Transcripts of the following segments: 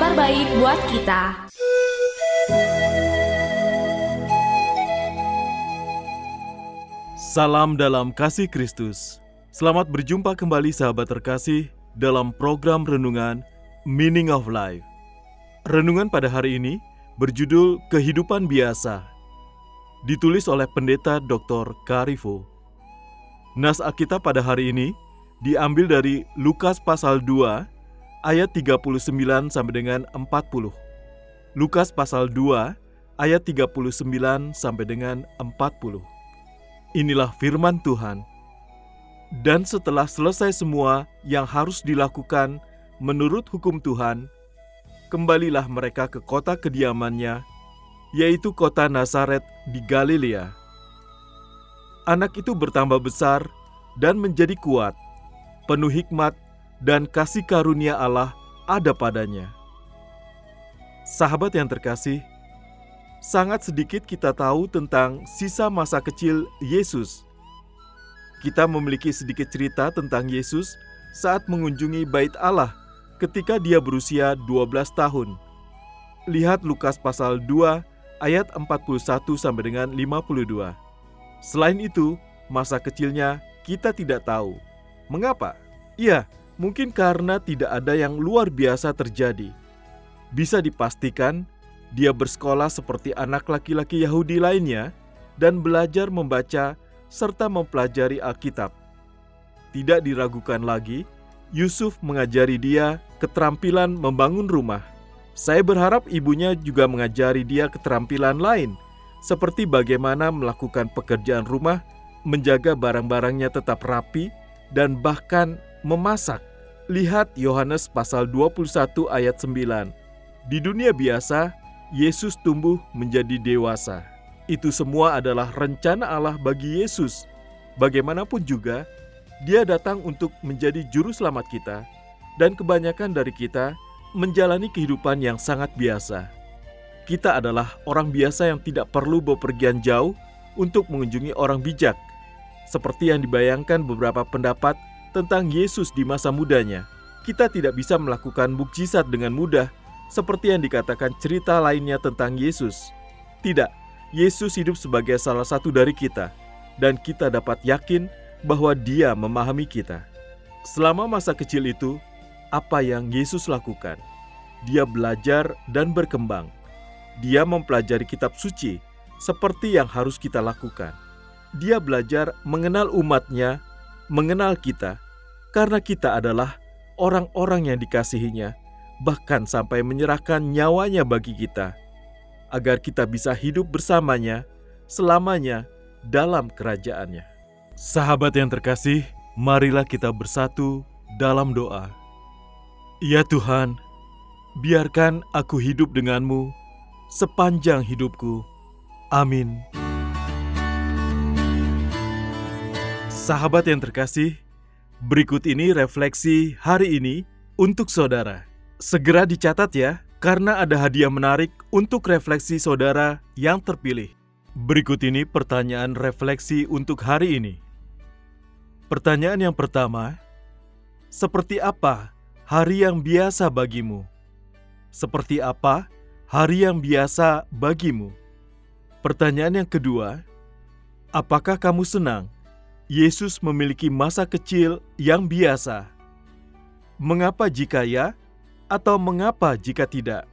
Kabar baik buat kita Salam dalam kasih Kristus. Selamat berjumpa kembali sahabat terkasih dalam program renungan Meaning of Life. Renungan pada hari ini berjudul Kehidupan Biasa. Ditulis oleh Pendeta Dr. Karifo. Nas Alkitab pada hari ini diambil dari Lukas pasal 2 ayat 39 sampai dengan 40. Lukas pasal 2 ayat 39 sampai dengan 40. Inilah firman Tuhan. Dan setelah selesai semua yang harus dilakukan menurut hukum Tuhan, kembalilah mereka ke kota kediamannya, yaitu kota Nazaret di Galilea. Anak itu bertambah besar dan menjadi kuat, penuh hikmat dan kasih karunia Allah ada padanya. Sahabat yang terkasih, sangat sedikit kita tahu tentang sisa masa kecil Yesus. Kita memiliki sedikit cerita tentang Yesus saat mengunjungi Bait Allah ketika dia berusia 12 tahun. Lihat Lukas pasal 2 ayat 41 sampai dengan 52. Selain itu, masa kecilnya kita tidak tahu. Mengapa? Iya, mungkin karena tidak ada yang luar biasa terjadi. Bisa dipastikan dia bersekolah seperti anak laki-laki Yahudi lainnya dan belajar membaca serta mempelajari Alkitab. Tidak diragukan lagi, Yusuf mengajari dia keterampilan membangun rumah. Saya berharap ibunya juga mengajari dia keterampilan lain, seperti bagaimana melakukan pekerjaan rumah, menjaga barang-barangnya tetap rapi, dan bahkan memasak. Lihat Yohanes pasal 21 ayat 9. Di dunia biasa, Yesus tumbuh menjadi dewasa. Itu semua adalah rencana Allah bagi Yesus. Bagaimanapun juga, Dia datang untuk menjadi juru selamat kita, dan kebanyakan dari kita menjalani kehidupan yang sangat biasa. Kita adalah orang biasa yang tidak perlu bepergian jauh untuk mengunjungi orang bijak, seperti yang dibayangkan beberapa pendapat tentang Yesus di masa mudanya. Kita tidak bisa melakukan mukjizat dengan mudah seperti yang dikatakan cerita lainnya tentang Yesus. Tidak, Yesus hidup sebagai salah satu dari kita, dan kita dapat yakin bahwa Dia memahami kita. Selama masa kecil itu, apa yang Yesus lakukan? Dia belajar dan berkembang. Dia mempelajari kitab suci seperti yang harus kita lakukan. Dia belajar mengenal umatnya, mengenal kita, karena kita adalah orang-orang yang dikasihinya bahkan sampai menyerahkan nyawanya bagi kita, agar kita bisa hidup bersamanya selamanya dalam kerajaannya. Sahabat yang terkasih, marilah kita bersatu dalam doa. Ya Tuhan, biarkan aku hidup denganmu sepanjang hidupku. Amin. Sahabat yang terkasih, berikut ini refleksi hari ini untuk saudara. Segera dicatat ya, karena ada hadiah menarik untuk refleksi saudara yang terpilih. Berikut ini pertanyaan refleksi untuk hari ini. Pertanyaan yang pertama, seperti apa hari yang biasa bagimu? Seperti apa hari yang biasa bagimu? Pertanyaan yang kedua, apakah kamu senang Yesus memiliki masa kecil yang biasa? Mengapa jika ya, atau mengapa jika tidak?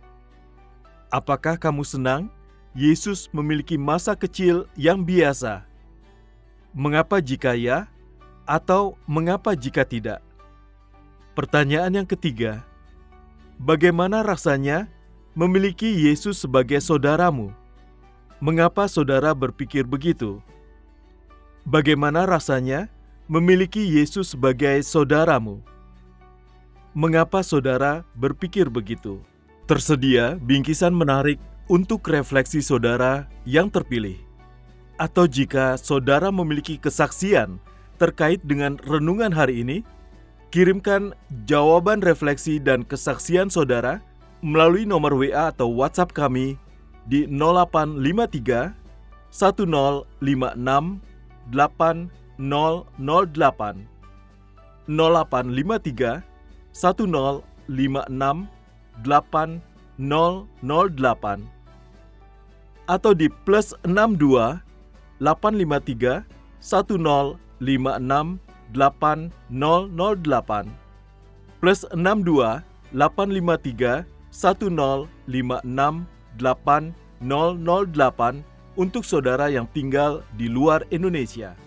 Apakah kamu senang Yesus memiliki masa kecil yang biasa? Mengapa jika ya, atau mengapa jika tidak? Pertanyaan yang ketiga, bagaimana rasanya memiliki Yesus sebagai saudaramu. Mengapa saudara berpikir begitu? Bagaimana rasanya memiliki Yesus sebagai saudaramu? Mengapa saudara berpikir begitu? Tersedia bingkisan menarik untuk refleksi saudara yang terpilih. Atau jika saudara memiliki kesaksian terkait dengan renungan hari ini, kirimkan jawaban refleksi dan kesaksian saudara melalui nomor WA atau WhatsApp kami di 0853 1056 8008 0853 1056 8008 atau di plus 62 853 1056 8008 plus 62 853 1056 8008 untuk saudara yang tinggal di luar Indonesia.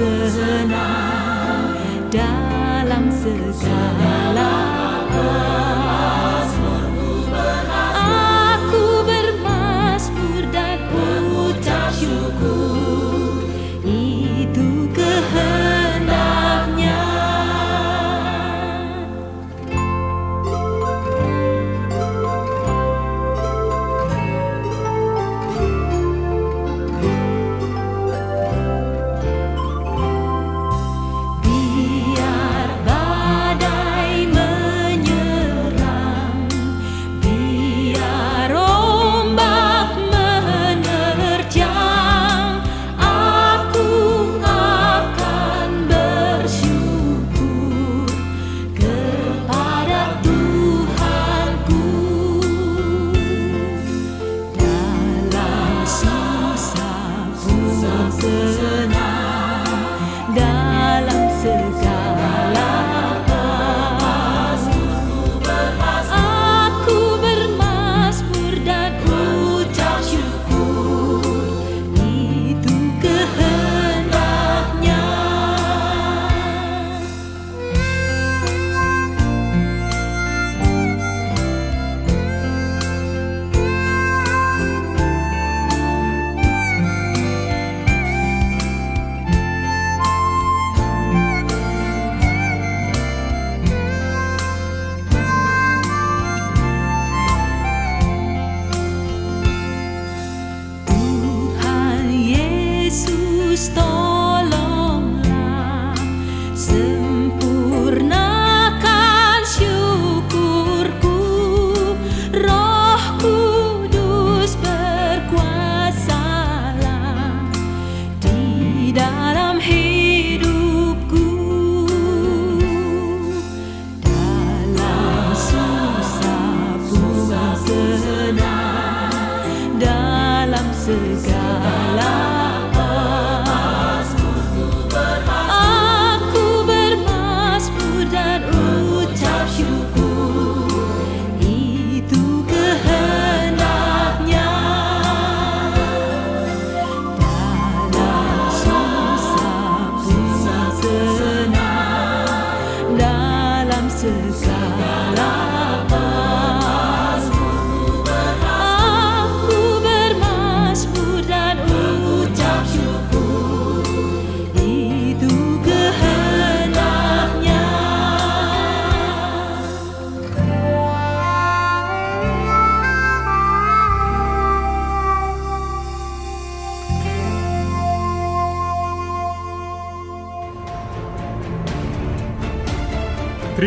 senang dalam segala hal.